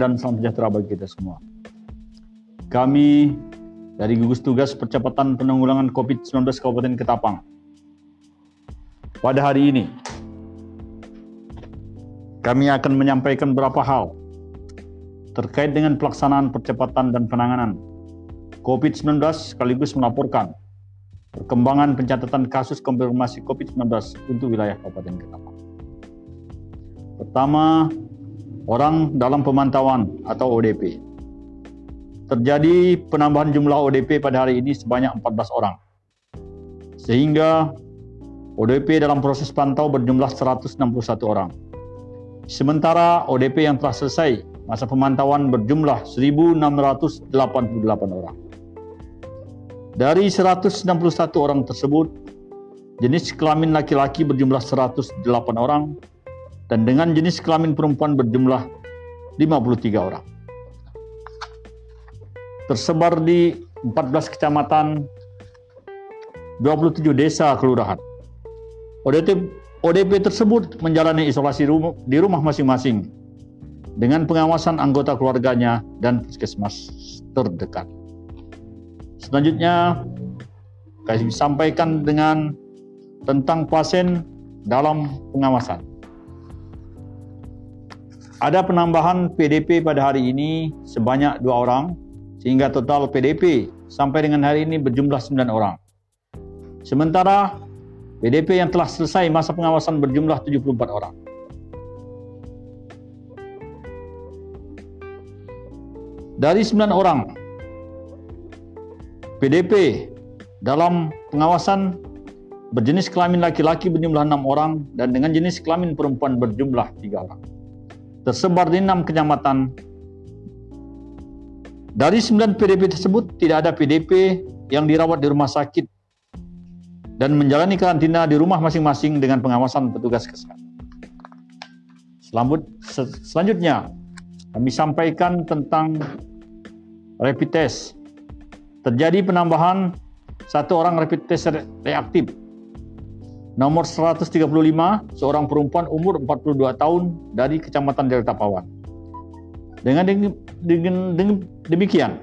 dan salam sejahtera bagi kita semua. Kami dari gugus tugas percepatan penanggulangan COVID-19 Kabupaten Ketapang. Pada hari ini, kami akan menyampaikan beberapa hal terkait dengan pelaksanaan percepatan dan penanganan COVID-19 sekaligus melaporkan perkembangan pencatatan kasus konfirmasi COVID-19 untuk wilayah Kabupaten Ketapang. Pertama, orang dalam pemantauan atau ODP. Terjadi penambahan jumlah ODP pada hari ini sebanyak 14 orang. Sehingga ODP dalam proses pantau berjumlah 161 orang. Sementara ODP yang telah selesai masa pemantauan berjumlah 1.688 orang. Dari 161 orang tersebut, jenis kelamin laki-laki berjumlah 108 orang, dan dengan jenis kelamin perempuan berjumlah 53 orang. Tersebar di 14 kecamatan, 27 desa kelurahan. ODP, ODP tersebut menjalani isolasi rumah, di rumah masing-masing dengan pengawasan anggota keluarganya dan puskesmas terdekat. Selanjutnya, kami sampaikan dengan tentang pasien dalam pengawasan. Ada penambahan PDP pada hari ini sebanyak dua orang, sehingga total PDP sampai dengan hari ini berjumlah 9 orang. Sementara PDP yang telah selesai masa pengawasan berjumlah 74 orang. Dari 9 orang, PDP dalam pengawasan berjenis kelamin laki-laki berjumlah 6 orang dan dengan jenis kelamin perempuan berjumlah 3 orang tersebar di enam kecamatan. Dari sembilan PDP tersebut, tidak ada PDP yang dirawat di rumah sakit dan menjalani karantina di rumah masing-masing dengan pengawasan petugas kesehatan. Selanjutnya, kami sampaikan tentang rapid test. Terjadi penambahan satu orang rapid test reaktif Nomor 135, seorang perempuan umur 42 tahun dari Kecamatan Delta Pawan. Dengan, dengan, dengan demikian,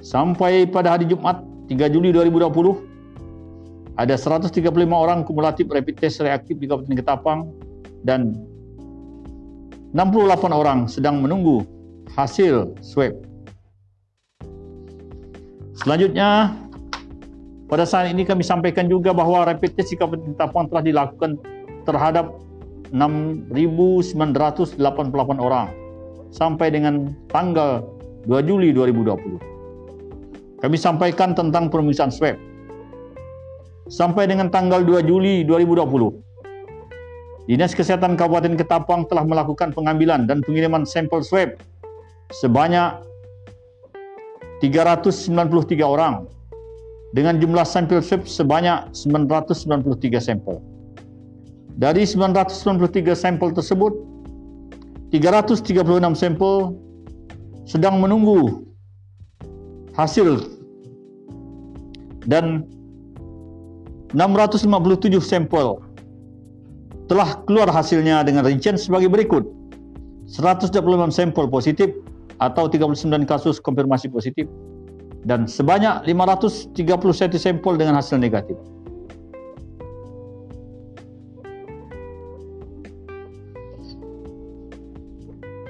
sampai pada hari Jumat 3 Juli 2020, ada 135 orang kumulatif rapid test reaktif di Kabupaten Ketapang dan 68 orang sedang menunggu hasil swab. Selanjutnya, pada saat ini kami sampaikan juga bahawa rapid test di Kabupaten Tapang telah dilakukan terhadap 6.988 orang sampai dengan tanggal 2 Juli 2020. Kami sampaikan tentang pemeriksaan swab. Sampai dengan tanggal 2 Juli 2020, Dinas Kesehatan Kabupaten Ketapang telah melakukan pengambilan dan pengiriman sampel swab sebanyak 393 orang dengan jumlah sampel swab sebanyak 993 sampel. Dari 993 sampel tersebut, 336 sampel sedang menunggu hasil dan 657 sampel telah keluar hasilnya dengan rincian sebagai berikut. 126 sampel positif atau 39 kasus konfirmasi positif dan sebanyak 531 sampel dengan hasil negatif.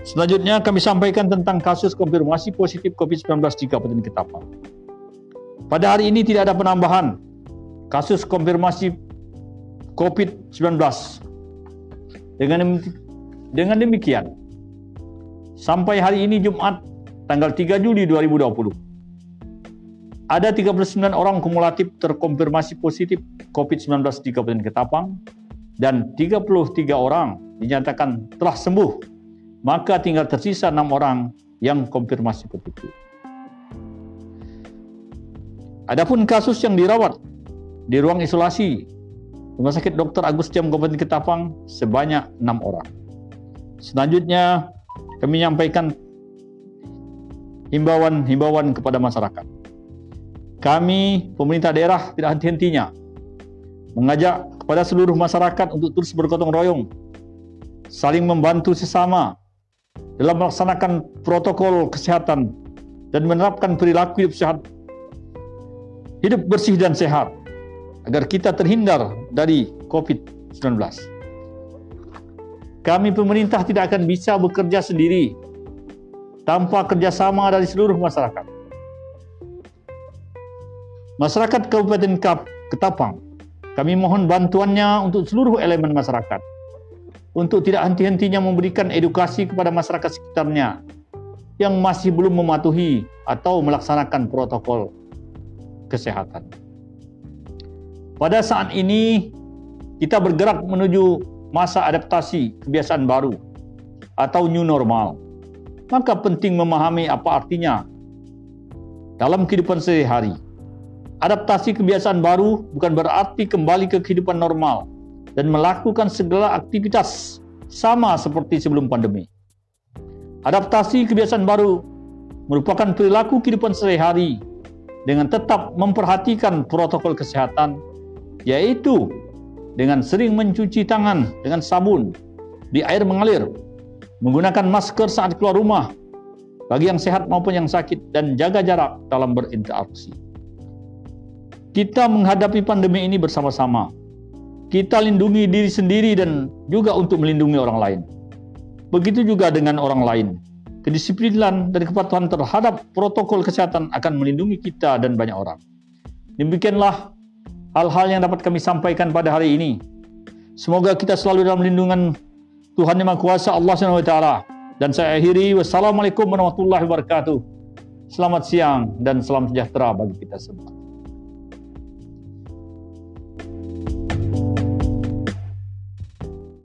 Selanjutnya kami sampaikan tentang kasus konfirmasi positif COVID-19 di Kabupaten Ketapang. Pada hari ini tidak ada penambahan kasus konfirmasi COVID-19. Dengan dengan demikian, sampai hari ini Jumat tanggal 3 Juli 2020, ada 39 orang kumulatif terkonfirmasi positif COVID-19 di Kabupaten Ketapang dan 33 orang dinyatakan telah sembuh. Maka tinggal tersisa 6 orang yang konfirmasi positif. Adapun kasus yang dirawat di ruang isolasi Rumah Sakit Dr. Agus Jam Kabupaten Ketapang sebanyak 6 orang. Selanjutnya kami menyampaikan himbauan-himbauan kepada masyarakat kami pemerintah daerah tidak henti-hentinya mengajak kepada seluruh masyarakat untuk terus bergotong royong, saling membantu sesama dalam melaksanakan protokol kesehatan dan menerapkan perilaku hidup sehat, hidup bersih dan sehat agar kita terhindar dari COVID-19. Kami pemerintah tidak akan bisa bekerja sendiri tanpa kerjasama dari seluruh masyarakat. Masyarakat Kabupaten Kap Ketapang, kami mohon bantuannya untuk seluruh elemen masyarakat untuk tidak henti-hentinya memberikan edukasi kepada masyarakat sekitarnya yang masih belum mematuhi atau melaksanakan protokol kesehatan. Pada saat ini kita bergerak menuju masa adaptasi kebiasaan baru atau new normal. Maka penting memahami apa artinya dalam kehidupan sehari-hari. Adaptasi kebiasaan baru bukan berarti kembali ke kehidupan normal, dan melakukan segala aktivitas sama seperti sebelum pandemi. Adaptasi kebiasaan baru merupakan perilaku kehidupan sehari-hari dengan tetap memperhatikan protokol kesehatan, yaitu dengan sering mencuci tangan dengan sabun di air mengalir, menggunakan masker saat keluar rumah bagi yang sehat maupun yang sakit, dan jaga jarak dalam berinteraksi. Kita menghadapi pandemi ini bersama-sama kita lindungi diri sendiri dan juga untuk melindungi orang lain. Begitu juga dengan orang lain. Kedisiplinan dan kepatuhan terhadap protokol kesehatan akan melindungi kita dan banyak orang. Demikianlah hal-hal yang dapat kami sampaikan pada hari ini. Semoga kita selalu dalam lindungan Tuhan Yang Maha Kuasa Allah SWT. Dan saya akhiri. Wassalamualaikum warahmatullahi wabarakatuh. Selamat siang dan salam sejahtera bagi kita semua.